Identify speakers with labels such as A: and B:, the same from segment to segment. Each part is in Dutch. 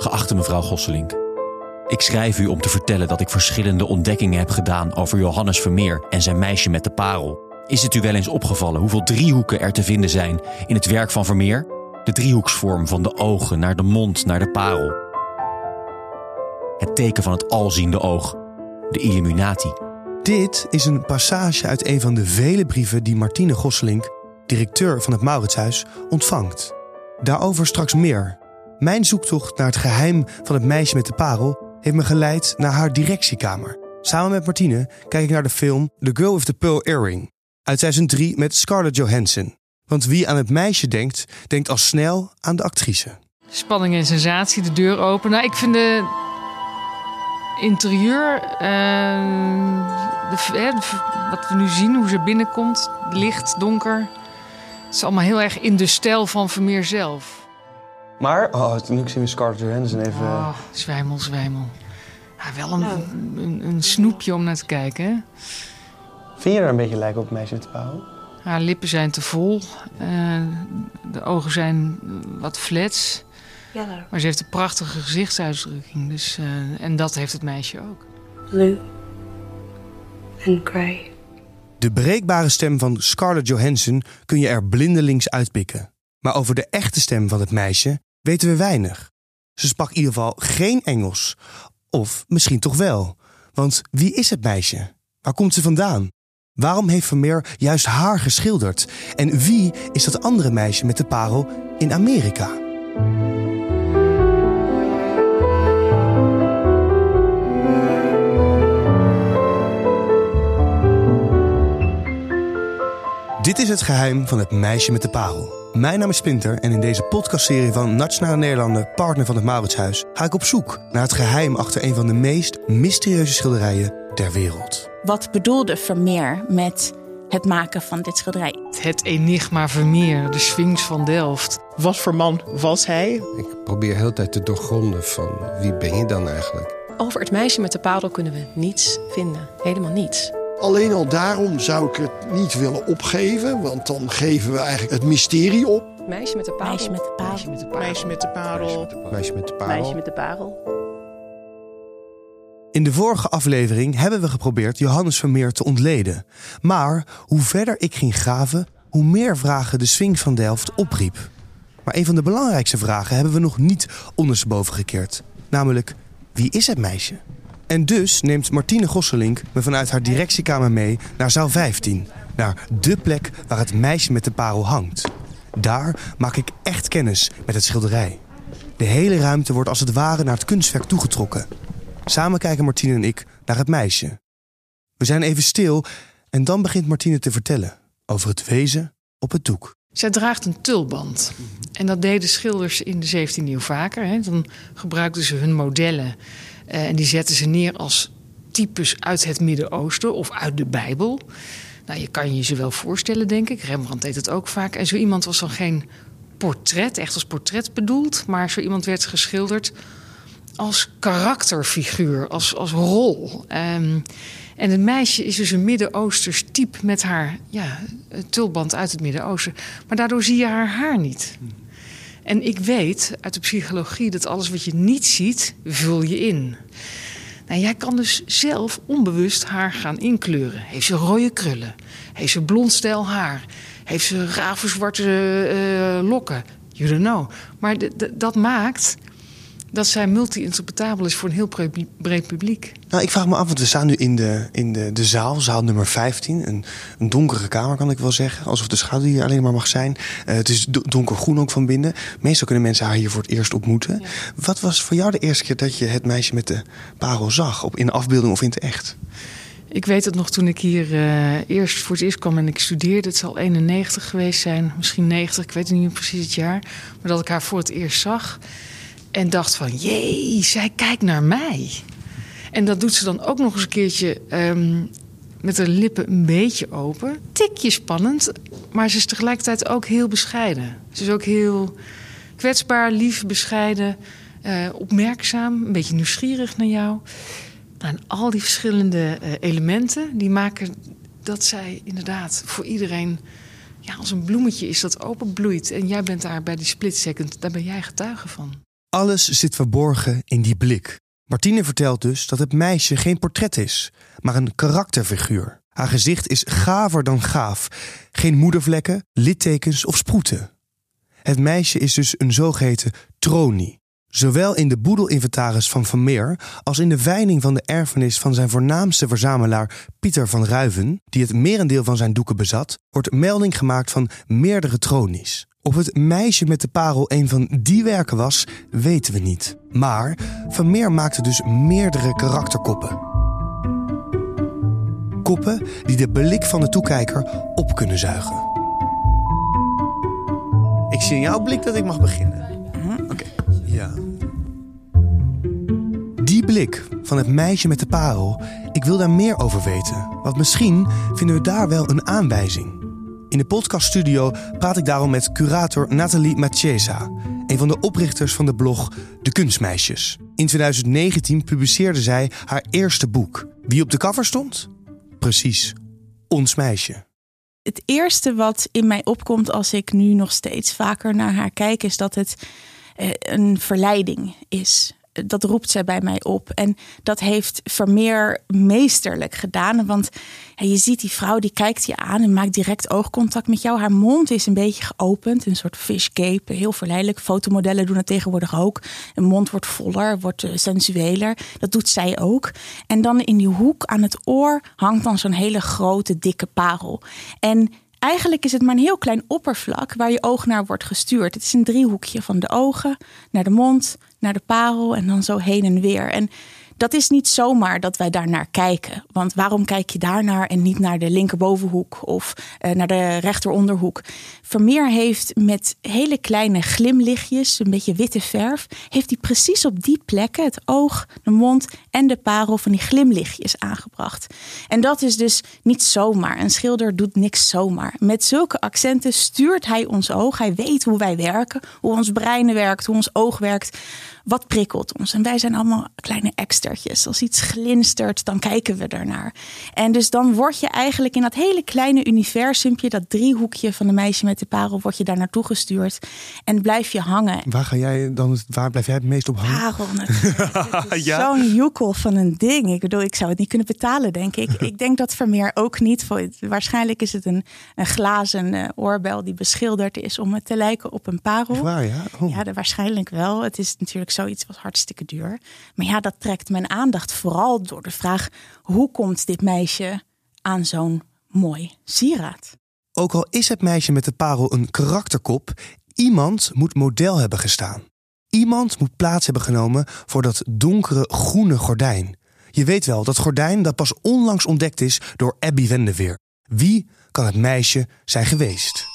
A: Geachte mevrouw Gosselink. Ik schrijf u om te vertellen dat ik verschillende ontdekkingen heb gedaan over Johannes Vermeer en zijn meisje met de parel. Is het u wel eens opgevallen hoeveel driehoeken er te vinden zijn in het werk van Vermeer? De driehoeksvorm van de ogen naar de mond naar de parel. Het teken van het alziende oog, de Illuminati.
B: Dit is een passage uit een van de vele brieven die Martine Gosselink, directeur van het Mauritshuis, ontvangt. Daarover straks meer. Mijn zoektocht naar het geheim van het meisje met de parel heeft me geleid naar haar directiekamer. Samen met Martine kijk ik naar de film The Girl with the Pearl Earring uit 2003 met Scarlett Johansson. Want wie aan het meisje denkt, denkt al snel aan de actrice.
C: Spanning en sensatie, de deur open. Nou, ik vind de interieur, uh, de, wat we nu zien, hoe ze binnenkomt, licht, donker. Het is allemaal heel erg in de stijl van Vermeer zelf.
B: Maar, oh, nu zien we Scarlett Johansson even...
C: Oh, zwijmel, zwijmel. Ja, wel een, een, een, snoepje om naar te kijken, hè?
B: Vind je er een beetje lijken op het meisje de pauw?
C: Haar lippen zijn te vol. Uh, de ogen zijn wat flats. Ja, maar ze heeft een prachtige gezichtsuitdrukking. Dus, uh, en dat heeft het meisje ook.
D: Blue and grey.
B: De breekbare stem van Scarlett Johansson kun je er blindelings uitpikken. Maar over de echte stem van het meisje weten we weinig. Ze sprak in ieder geval geen Engels. Of misschien toch wel. Want wie is het meisje? Waar komt ze vandaan? Waarom heeft Vermeer juist haar geschilderd? En wie is dat andere meisje met de parel in Amerika? Dit is het geheim van het meisje met de parel. Mijn naam is Spinter en in deze podcastserie van Nationale Nederlanden, partner van het Mauritshuis, ga ik op zoek naar het geheim achter een van de meest mysterieuze schilderijen ter wereld.
E: Wat bedoelde Vermeer met het maken van dit schilderij?
C: Het enigma Vermeer, de Sphinx van Delft.
F: Wat voor man was hij?
G: Ik probeer heel tijd te doorgronden van wie ben je dan eigenlijk?
H: Over het meisje met de parel kunnen we niets vinden. Helemaal niets.
I: Alleen al daarom zou ik het niet willen opgeven, want dan geven we eigenlijk het mysterie op.
H: Meisje met de parel.
E: Meisje met de parel.
F: Meisje met de parel. Meisje met de parel.
G: Meisje met de parel.
H: Meisje met de parel.
B: In de vorige aflevering hebben we geprobeerd Johannes Vermeer te ontleden. Maar hoe verder ik ging graven, hoe meer vragen de Sphinx van Delft opriep. Maar een van de belangrijkste vragen hebben we nog niet ondersteboven gekeerd. Namelijk, wie is het meisje? En dus neemt Martine Gosselink me vanuit haar directiekamer mee naar zaal 15. Naar dé plek waar het meisje met de parel hangt. Daar maak ik echt kennis met het schilderij. De hele ruimte wordt als het ware naar het kunstwerk toegetrokken. Samen kijken Martine en ik naar het meisje. We zijn even stil en dan begint Martine te vertellen over het wezen op het doek.
C: Zij draagt een tulband. En dat deden schilders in de 17e eeuw vaker. Hè. Dan gebruikten ze hun modellen uh, en die zetten ze neer als types uit het Midden-Oosten of uit de Bijbel. Nou, je kan je ze wel voorstellen, denk ik. Rembrandt deed het ook vaak. En zo iemand was dan geen portret, echt als portret bedoeld, maar zo iemand werd geschilderd als karakterfiguur, als, als rol. Um, en het meisje is dus een Midden-Oosters type met haar ja, tulband uit het Midden-Oosten. Maar daardoor zie je haar haar niet. En ik weet uit de psychologie dat alles wat je niet ziet, vul je in. Nou, jij kan dus zelf onbewust haar gaan inkleuren. Heeft ze rode krullen? Heeft ze blond stijl haar? Heeft ze ravenzwarte uh, lokken? You don't know. Maar dat maakt dat zij multi-interpretabel is voor een heel breed publiek.
B: Nou, ik vraag me af, want we staan nu in de, in de, de zaal, zaal nummer 15. Een, een donkere kamer, kan ik wel zeggen. Alsof de schaduw hier alleen maar mag zijn. Uh, het is donkergroen ook van binnen. Meestal kunnen mensen haar hier voor het eerst ontmoeten. Wat was voor jou de eerste keer dat je het meisje met de parel zag? Op, in de afbeelding of in het echt?
C: Ik weet het nog toen ik hier uh, eerst voor het eerst kwam en ik studeerde. Het zal 91 geweest zijn, misschien 90, ik weet niet meer precies het jaar. Maar dat ik haar voor het eerst zag. En dacht van, jee, zij kijkt naar mij. En dat doet ze dan ook nog eens een keertje um, met haar lippen een beetje open. Tikje spannend, maar ze is tegelijkertijd ook heel bescheiden. Ze is ook heel kwetsbaar, lief, bescheiden, uh, opmerkzaam, een beetje nieuwsgierig naar jou. En al die verschillende uh, elementen, die maken dat zij inderdaad voor iedereen... Ja, als een bloemetje is dat openbloeit. En jij bent daar bij die split second, daar ben jij getuige van.
B: Alles zit verborgen in die blik. Martine vertelt dus dat het meisje geen portret is, maar een karakterfiguur. Haar gezicht is gaver dan gaaf. Geen moedervlekken, littekens of sproeten. Het meisje is dus een zogeheten tronie. Zowel in de boedelinventaris van Vermeer als in de veiling van de erfenis van zijn voornaamste verzamelaar Pieter van Ruiven, die het merendeel van zijn doeken bezat, wordt melding gemaakt van meerdere tronies. Of het meisje met de parel een van die werken was, weten we niet. Maar Vermeer maakte dus meerdere karakterkoppen. Koppen die de blik van de toekijker op kunnen zuigen. Ik zie in jouw blik dat ik mag beginnen. Oké. Ja. Die blik van het meisje met de parel, ik wil daar meer over weten. Want misschien vinden we daar wel een aanwijzing. In de podcaststudio praat ik daarom met curator Nathalie Machesa, een van de oprichters van de blog De Kunstmeisjes. In 2019 publiceerde zij haar eerste boek. Wie op de cover stond? Precies, ons meisje.
E: Het eerste wat in mij opkomt als ik nu nog steeds vaker naar haar kijk, is dat het eh, een verleiding is dat roept zij bij mij op. En dat heeft Vermeer meesterlijk gedaan. Want je ziet die vrouw die kijkt je aan en maakt direct oogcontact met jou. Haar mond is een beetje geopend, een soort fishcape. Heel verleidelijk. Fotomodellen doen het tegenwoordig ook. Een mond wordt voller, wordt uh, sensueler. Dat doet zij ook. En dan in die hoek aan het oor hangt dan zo'n hele grote, dikke parel. En Eigenlijk is het maar een heel klein oppervlak waar je oog naar wordt gestuurd. Het is een driehoekje van de ogen naar de mond, naar de parel en dan zo heen en weer. En dat is niet zomaar dat wij daar naar kijken. Want waarom kijk je daar naar en niet naar de linkerbovenhoek of uh, naar de rechteronderhoek? Vermeer heeft met hele kleine glimlichtjes, een beetje witte verf, heeft hij precies op die plekken het oog, de mond en de parel van die glimlichtjes aangebracht. En dat is dus niet zomaar. Een schilder doet niks zomaar. Met zulke accenten stuurt hij ons oog. Hij weet hoe wij werken, hoe ons brein werkt, hoe ons oog werkt wat prikkelt ons? En wij zijn allemaal kleine extertjes. Als iets glinstert, dan kijken we ernaar. En dus dan word je eigenlijk in dat hele kleine universumpje, dat driehoekje van de meisje met de parel, word je daar naartoe gestuurd. En blijf je hangen.
B: Waar ga jij dan, waar blijf jij het meest op hangen?
E: Parel natuurlijk. ja? Zo'n joekel van een ding. Ik bedoel, ik zou het niet kunnen betalen, denk ik. ik denk dat Vermeer ook niet. Waarschijnlijk is het een, een glazen uh, oorbel die beschilderd is om het te lijken op een parel.
B: waar, ja? Oh.
E: Ja, waarschijnlijk wel. Het is natuurlijk zoiets was hartstikke duur. Maar ja, dat trekt mijn aandacht vooral door de vraag: hoe komt dit meisje aan zo'n mooi sieraad?
B: Ook al is het meisje met de parel een karakterkop, iemand moet model hebben gestaan. Iemand moet plaats hebben genomen voor dat donkere groene gordijn. Je weet wel, dat gordijn dat pas onlangs ontdekt is door Abby Wendeweer. Wie kan het meisje zijn geweest?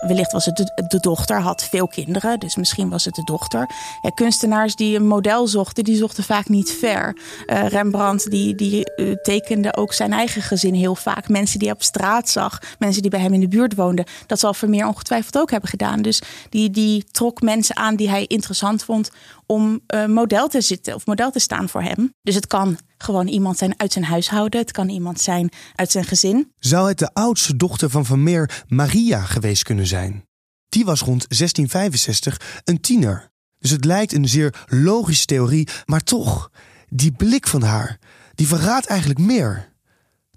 E: Wellicht was het de, dochter, had veel kinderen, dus misschien was het de dochter. Kunstenaars die een model zochten, die zochten vaak niet ver. Uh, Rembrandt die, die uh, tekende ook zijn eigen gezin heel vaak. Mensen die hij op straat zag, mensen die bij hem in de buurt woonden. Dat zal Vermeer ongetwijfeld ook hebben gedaan. Dus die, die trok mensen aan die hij interessant vond om uh, model te zitten of model te staan voor hem. Dus het kan gewoon iemand zijn uit zijn huishouden. Het kan iemand zijn uit zijn gezin.
B: Zou het de oudste dochter van Vermeer, Maria, geweest kunnen zijn? Die was rond 1665 een tiener. Dus het lijkt een zeer logische theorie, maar toch, die blik van haar, die verraadt eigenlijk meer.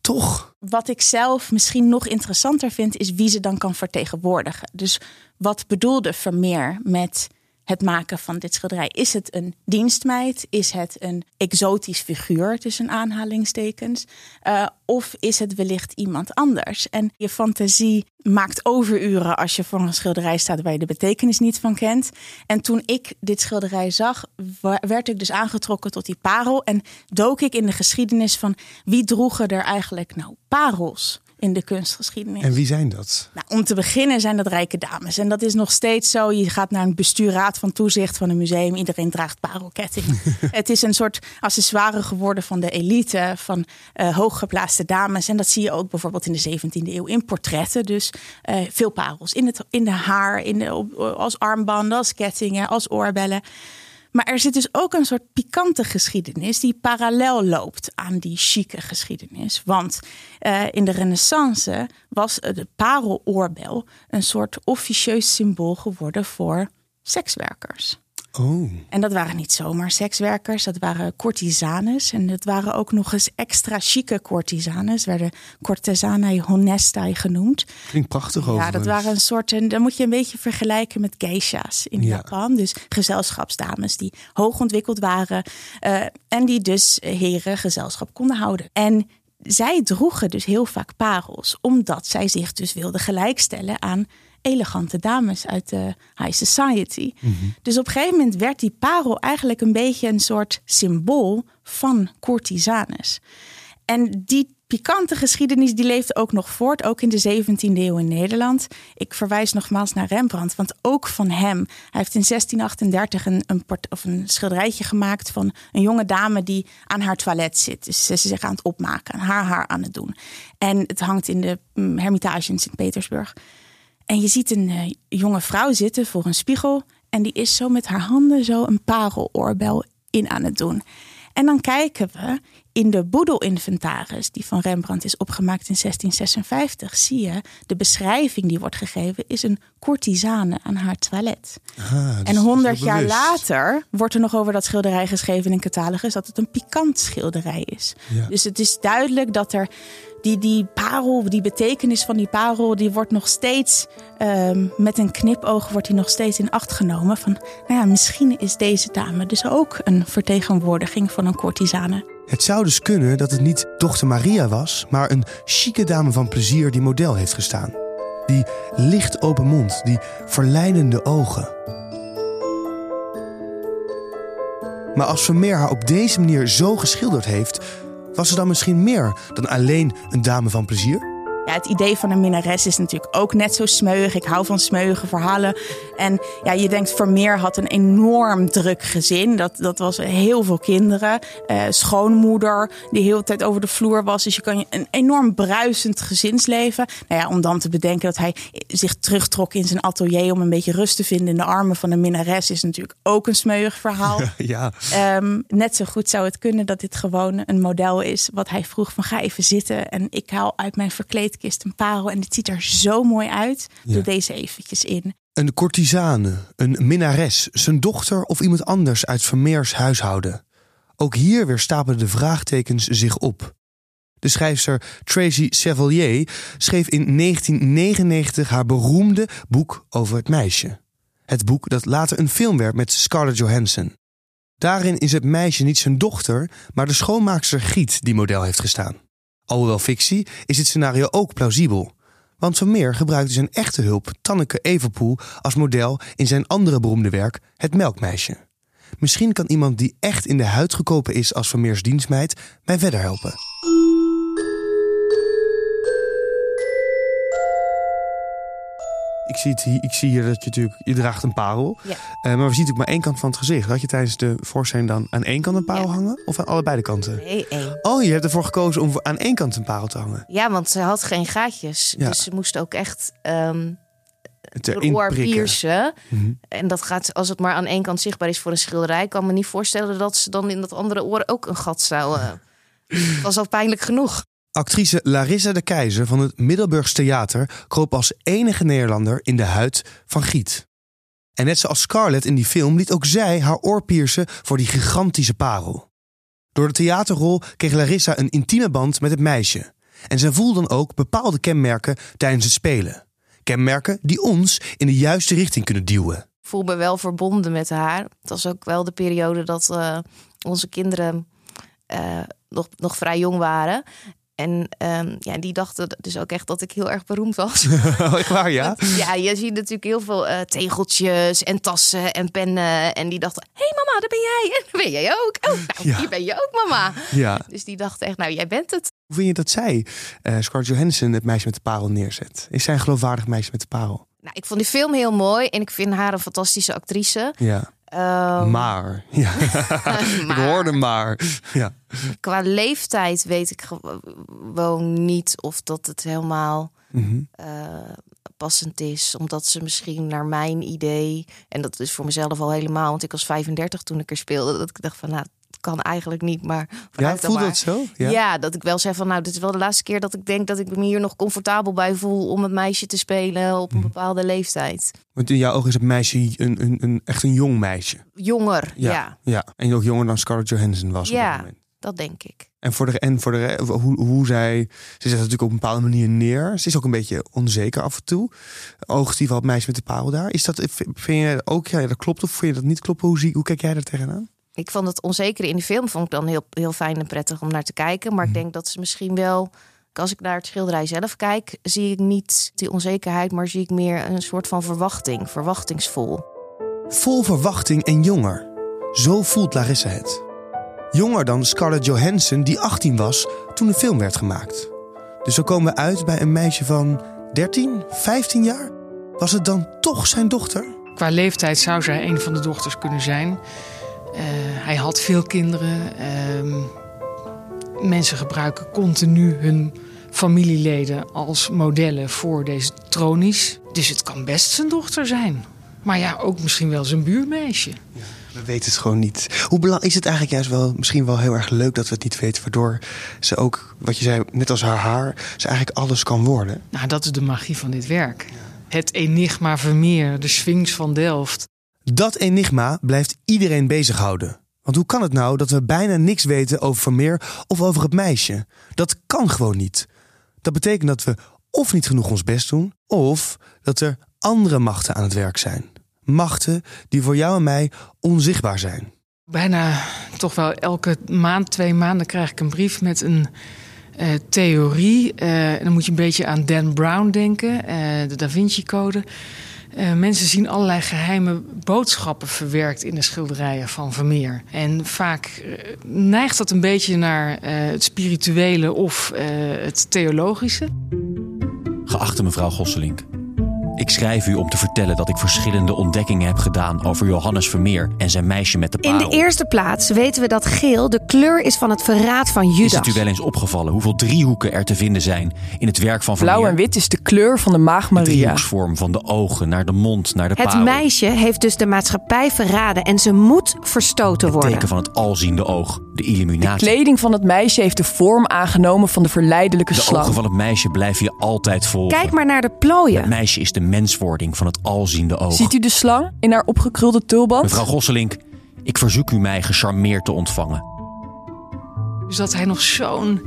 B: Toch?
E: Wat ik zelf misschien nog interessanter vind, is wie ze dan kan vertegenwoordigen. Dus wat bedoelde Vermeer met het maken van dit schilderij. Is het een dienstmeid? Is het een exotisch figuur tussen aanhalingstekens? Uh, of is het wellicht iemand anders? En je fantasie maakt overuren als je voor een schilderij staat waar je de betekenis niet van kent. En toen ik dit schilderij zag, werd ik dus aangetrokken tot die parel en dook ik in de geschiedenis van wie droegen er eigenlijk nou parels? In de kunstgeschiedenis.
B: En wie zijn dat?
E: Nou, om te beginnen zijn dat rijke dames. En dat is nog steeds zo. Je gaat naar een bestuurraad van toezicht van een museum. Iedereen draagt parelketting. het is een soort accessoire geworden van de elite, van uh, hooggeplaatste dames. En dat zie je ook bijvoorbeeld in de 17e eeuw in portretten. Dus uh, veel parels in, het, in de haar, in de, als armbanden, als kettingen, als oorbellen. Maar er zit dus ook een soort pikante geschiedenis die parallel loopt aan die chique geschiedenis. Want uh, in de Renaissance was de pareloorbel een soort officieus symbool geworden voor sekswerkers.
B: Oh.
E: En dat waren niet zomaar sekswerkers, dat waren courtisanes. En dat waren ook nog eens extra chique courtisanes, werden courtisanae honestae genoemd.
B: Klinkt prachtig over.
E: Ja, dat waren een soort, en dan moet je een beetje vergelijken met geisha's in
B: Ja.
E: Japan. Dus gezelschapsdames die hoog ontwikkeld waren eh, en die dus heren gezelschap konden houden. En zij droegen dus heel vaak parels, omdat zij zich dus wilden gelijkstellen aan elegante dames uit de high society. Dus op een gegeven moment werd die parel eigenlijk een beetje een soort symbool van courtisanes. En die pikante geschiedenis die leeft ook nog voort, ook in de 17e eeuw in Nederland. Ik verwijs nogmaals naar Rembrandt, want ook van hem. Hij heeft in 1638 een, een, port, of een schilderijtje gemaakt van een jonge dame die aan haar toilet zit. Dus ze is zich aan het opmaken, haar haar aan het doen. En het hangt in de mm, Hermitage in Sint-Petersburg. En je ziet een eh, jonge vrouw zitten voor een spiegel. En die is zo met haar handen zo een pareloorbel in aan het doen. En dan kijken we in de boedelinventaris die van Rembrandt is opgemaakt in 1656. Zie je de beschrijving die wordt gegeven is een courtisane aan haar toilet.
B: Ah, dus
E: En honderd jaar later wordt er nog over dat schilderij geschreven in een catalogus dat het een pikant schilderij is.
B: Ja.
E: Dus het is duidelijk dat er die, die parel, die betekenis van die parel, die wordt nog steeds ehm, met een knipoog wordt die nog steeds in acht genomen. Van, nou ja, misschien is deze dame dus ook een vertegenwoordiging van een courtisane.
B: Het zou dus kunnen dat het niet dochter Maria was, maar een chique dame van plezier die model heeft gestaan. Die licht open mond, die verleidende ogen. Maar als Vermeer haar op deze manier zo geschilderd heeft, was ze dan misschien meer dan alleen een dame van plezier?
E: Ja, het idee van een minnares is natuurlijk ook net zo smeuig. Ik hou van smeuïge verhalen. En ja, je denkt, Vermeer had een enorm druk gezin. Dat, dat was heel veel kinderen. Eh, schoonmoeder die heel de tijd over de vloer was. Dus je kan je een enorm bruisend gezinsleven. Nou ja, om dan te bedenken dat hij zich terugtrok in zijn atelier... om een beetje rust te vinden in de armen van een minnares... is natuurlijk ook een smeuig verhaal.
B: Ja,
E: Ehm, net zo goed zou het kunnen dat dit gewoon een model is. Wat hij vroeg van ga even zitten. En ik haal uit mijn verkleedkist een parel. En dit ziet er zo mooi uit. Doe
B: Ja.
E: deze eventjes in.
B: een courtisane, een minnares, zijn dochter of iemand anders uit Vermeers huishouden. Ook hier weer stapelen de vraagtekens zich op. De schrijfster Tracy Chevalier schreef in 1999 haar beroemde boek over het meisje. Het boek dat later een film werd met Scarlett Johansson. Daarin is het meisje niet zijn dochter, maar de schoonmaakster Giet die model heeft gestaan. Alhoewel fictie is dit scenario ook plausibel. Want Vermeer gebruikte zijn echte hulp, Tanneke Everpoel, als model in zijn andere beroemde werk, Het Melkmeisje. Misschien kan iemand die echt in de huid gekopen is als Vermeers dienstmeid mij verder helpen. Ik zie, het hier, ik zie hier dat je natuurlijk, je draagt een parel.
H: Ja.
B: Eh, maar we zien natuurlijk maar één kant van het gezicht. Had je tijdens de voorstelling dan aan één kant een parel
H: Ja.
B: hangen? Of aan allebei de kanten?
H: Nee, één.
B: Oh, je hebt ervoor gekozen om aan één kant een parel te hangen.
H: Ja, want ze had geen gaatjes.
B: Ja.
H: Dus ze moest ook echt ehm
B: Het
H: oor piercen.
B: Mhm.
H: En dat gaat, als het maar aan één kant zichtbaar is voor een schilderij... kan me niet voorstellen dat ze dan in dat andere oor ook een gat zou... eh, Het was al pijnlijk genoeg.
B: Actrice Larissa de Keizer van het Middelburgs Theater kroop als enige Nederlander in de huid van Giet. En net zoals Scarlett in die film liet ook zij haar oor piercen voor die gigantische parel. Door de theaterrol kreeg Larissa een intieme band met het meisje. En zij voelde dan ook bepaalde kenmerken tijdens het spelen. Kenmerken die ons in de juiste richting kunnen duwen.
H: Voel me wel verbonden met haar. Het was ook wel de periode dat eh, onze kinderen eh, nog, nog vrij jong waren. En ehm, ja, die dachten dus ook echt dat ik heel erg beroemd was.
B: Echt waar, ja?
H: Ja, je ziet natuurlijk heel veel eh, tegeltjes en tassen en pennen. En die dachten, hé hey mama, daar ben jij. En daar ben jij ook. Oh, nou,
B: Ja.
H: hier ben je ook mama.
B: Ja.
H: Dus die dachten echt, nou, jij bent het.
B: Hoe vind je dat zij, eh Scarlett Johansson, het meisje met de parel neerzet? Is zij een geloofwaardig meisje met de parel?
H: Nou, ik vond die film heel mooi en ik vind haar een fantastische actrice.
B: Ja.
H: Ehm,
B: Maar. Ja. Ik
H: maar
B: hoorde maar. Ja.
H: qua leeftijd weet ik gewoon niet of dat het helemaal
B: Mhm.
H: eh, passend is. Omdat ze misschien naar mijn idee, en dat is voor mezelf al helemaal, want ik was 35 toen ik er speelde, dat ik dacht van nou, kan eigenlijk niet, maar
B: Ja, voel
H: maar.
B: dat zo?
H: Ja. dat ik wel zeg van nou, dit is wel de laatste keer dat ik denk dat ik me hier nog comfortabel bij voel om het meisje te spelen op een bepaalde leeftijd.
B: Want in jouw ogen is het meisje een, een, een, echt een jong meisje.
H: Jonger, ja,
B: ja. En ook jonger dan Scarlett Johansson was op
H: Ja.
B: dat moment.
H: dat denk ik.
B: En voor de, en voor de hoe, hoe zij. Ze zet natuurlijk op een bepaalde manier neer. Ze is ook een beetje onzeker af en toe. Het meisje met de parel daar. Is dat, vind je ook, ja, dat klopt of vind je dat niet kloppen? Hoe, zie, hoe kijk jij daar tegenaan?
H: Ik vond het onzekere in de film vond ik dan heel, heel fijn en prettig om naar te kijken. Maar ik denk dat ze misschien wel, als ik naar het schilderij zelf kijk, zie ik niet die onzekerheid, maar zie ik meer een soort van verwachting, verwachtingsvol.
B: Vol verwachting en jonger. Zo voelt Larissa het. Jonger dan Scarlett Johansson, die 18 was toen de film werd gemaakt. Dus zo komen we uit bij een meisje van 13, 15 jaar. Was het dan toch zijn dochter?
C: Qua leeftijd zou zij een van de dochters kunnen zijn. Eh, hij had veel kinderen. Ehm, mensen gebruiken continu hun familieleden als modellen voor deze tronies. Dus het kan best zijn dochter zijn. Maar ja, ook misschien wel zijn buurmeisje.
B: We weten het gewoon niet. Hoe belang is het eigenlijk juist wel misschien wel heel erg leuk dat we het niet weten, waardoor ze ook, wat je zei, net als haar haar, ze eigenlijk alles kan worden.
C: Nou, dat is de magie van dit werk. Het enigma Vermeer, de Sphinx van Delft.
B: Dat enigma blijft iedereen bezighouden. Want hoe kan het nou dat we bijna niks weten over Vermeer of over het meisje? Dat kan gewoon niet. Dat betekent dat we of niet genoeg ons best doen, of dat er andere machten aan het werk zijn. Machten die voor jou en mij onzichtbaar zijn.
C: Bijna toch wel elke maand, twee maanden krijg ik een brief met een eh, theorie. En dan moet je een beetje aan Dan Brown denken, eh, de Da Vinci Code. Eh, mensen zien allerlei geheime boodschappen verwerkt in de schilderijen van Vermeer. En vaak eh, neigt dat een beetje naar eh, het spirituele of het theologische.
A: Geachte mevrouw Gosselink. Ik schrijf u om te vertellen dat ik verschillende ontdekkingen heb gedaan over Johannes Vermeer en zijn meisje met de
J: In
A: parel.
J: de eerste plaats weten we dat geel de kleur is van het verraad van
A: Is
J: Judas.
A: het u wel eens opgevallen hoeveel driehoeken er te vinden zijn in het werk van Vermeer?
K: Blauw en wit is de kleur van de maag
A: De driehoeksvorm van de ogen naar de mond naar de
J: Het
A: parel.
J: meisje heeft dus de maatschappij verraden en ze moet verstoten
A: Het
J: worden.
A: teken van het alziende oog, de illuminatie.
K: Kleding van het meisje heeft de vorm aangenomen van de verleidelijke
A: De
K: slang.
A: ogen van het meisje blijven je altijd volgen.
J: Kijk maar naar de plooien.
A: Het meisje is de menswording van het alziende oog.
K: Ziet u de slang in haar opgekrulde tulband?
A: Mevrouw Gosselink, ik verzoek u mij gecharmeerd te ontvangen.
C: Dus dat hij nog zo'n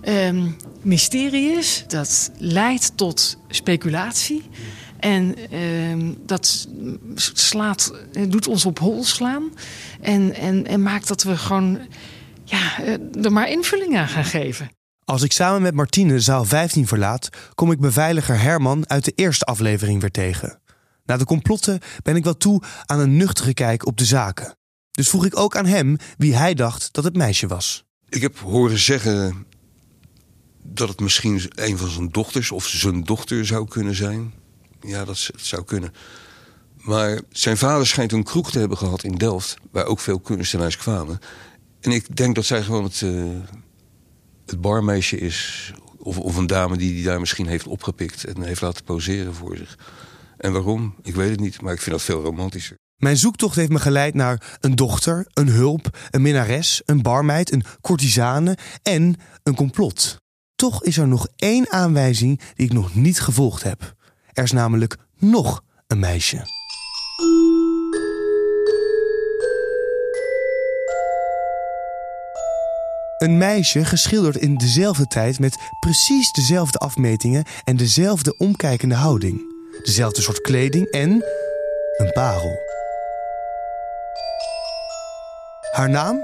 C: ehm, mysterie is, dat leidt tot speculatie. En ehm, dat slaat, het doet ons op hol slaan. En, en, en maakt dat we gewoon ja, eh, er maar invulling aan gaan geven.
B: Als ik samen met Martine zaal 15 verlaat, kom ik beveiliger Herman uit de eerste aflevering weer tegen. Na de complotten ben ik wel toe aan een nuchtere kijk op de zaken. Dus vroeg ik ook aan hem wie hij dacht dat het meisje was.
L: Ik heb horen zeggen dat het misschien een van zijn dochters of zijn dochter zou kunnen zijn. Ja, dat zou kunnen. Maar zijn vader schijnt een kroeg te hebben gehad in Delft, waar ook veel kunstenaars kwamen. En ik denk dat zij gewoon het, eh, het barmeisje is, of, of een dame die die daar misschien heeft opgepikt en heeft laten poseren voor zich. En waarom? Ik weet het niet, maar ik vind dat veel romantischer.
B: Mijn zoektocht heeft me geleid naar een dochter, een hulp, een minnares, een barmeid, een courtisane en een complot. Toch is er nog één aanwijzing die ik nog niet gevolgd heb. Er is namelijk nog een meisje. Een meisje geschilderd in dezelfde tijd met precies dezelfde afmetingen en dezelfde omkijkende houding. Dezelfde soort kleding en een parel. Haar naam?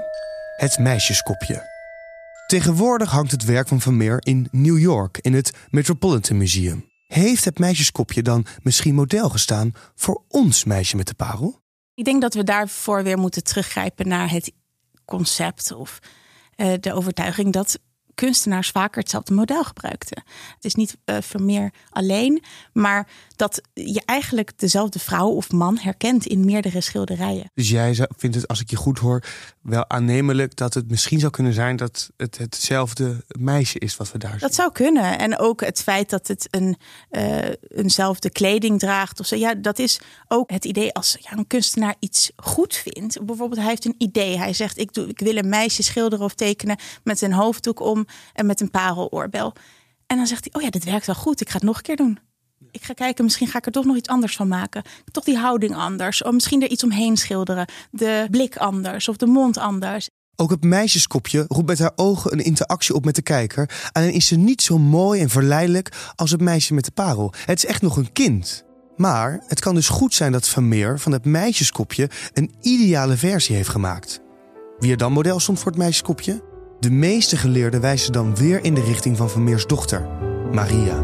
B: Het meisjeskopje. Tegenwoordig hangt het werk van Vermeer in New York in het Metropolitan Museum. Heeft het meisjeskopje dan misschien model gestaan voor ons meisje met de parel?
E: Ik denk dat we daarvoor weer moeten teruggrijpen naar het concept of de overtuiging dat kunstenaars vaker hetzelfde model gebruikten. Het is niet uh, Vermeer alleen, maar dat je eigenlijk dezelfde vrouw of man herkent in meerdere schilderijen.
B: Dus jij vindt het, als ik je goed hoor, wel aannemelijk dat het misschien zou kunnen zijn dat het hetzelfde meisje is wat we daar zien.
E: Dat zou kunnen. En ook het feit dat het een, uh, eenzelfde kleding draagt. Of zo. Ja, dat is ook het idee als ja, een kunstenaar iets goed vindt. Bijvoorbeeld, hij heeft een idee. Hij zegt: ik, doe, ik wil een meisje schilderen of tekenen met een hoofddoek om en met een pareloorbel. En dan zegt hij: Oh ja, dit werkt wel goed. Ik ga het nog een keer doen ik ga kijken, misschien ga ik er toch nog iets anders van maken. Toch die houding anders. Of misschien er iets omheen schilderen. De blik anders of de mond anders.
B: Ook het meisjeskopje roept met haar ogen een interactie op met de kijker. Alleen is ze niet zo mooi en verleidelijk als het meisje met de parel. Het is echt nog een kind. Maar het kan dus goed zijn dat Vermeer van het meisjeskopje een ideale versie heeft gemaakt. Wie er dan model stond voor het meisjeskopje? De meeste geleerden wijzen dan weer in de richting van Vermeers dochter, Maria.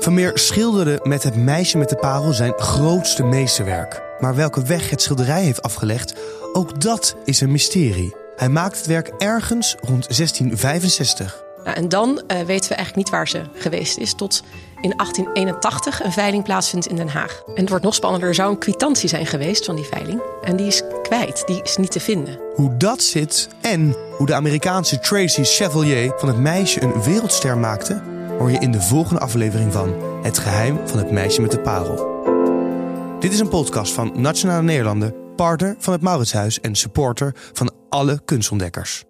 B: Vermeer schilderde met het meisje met de parel zijn grootste meesterwerk. Maar welke weg het schilderij heeft afgelegd, ook dat is een mysterie. Hij maakt het werk ergens rond 1665.
M: En dan uh, weten we eigenlijk niet waar ze geweest is. Tot in 1881 een veiling plaatsvindt in Den Haag. En het wordt nog spannender. Er zou een kwitantie zijn geweest van die veiling. En die is kwijt. Die is niet te vinden.
B: Hoe dat zit en hoe de Amerikaanse Tracy Chevalier van het meisje een wereldster maakte hoor je in de volgende aflevering van Het geheim van het meisje met de parel. Dit is een podcast van Nationale Nederlanden, partner van het Mauritshuis en supporter van alle kunstontdekkers.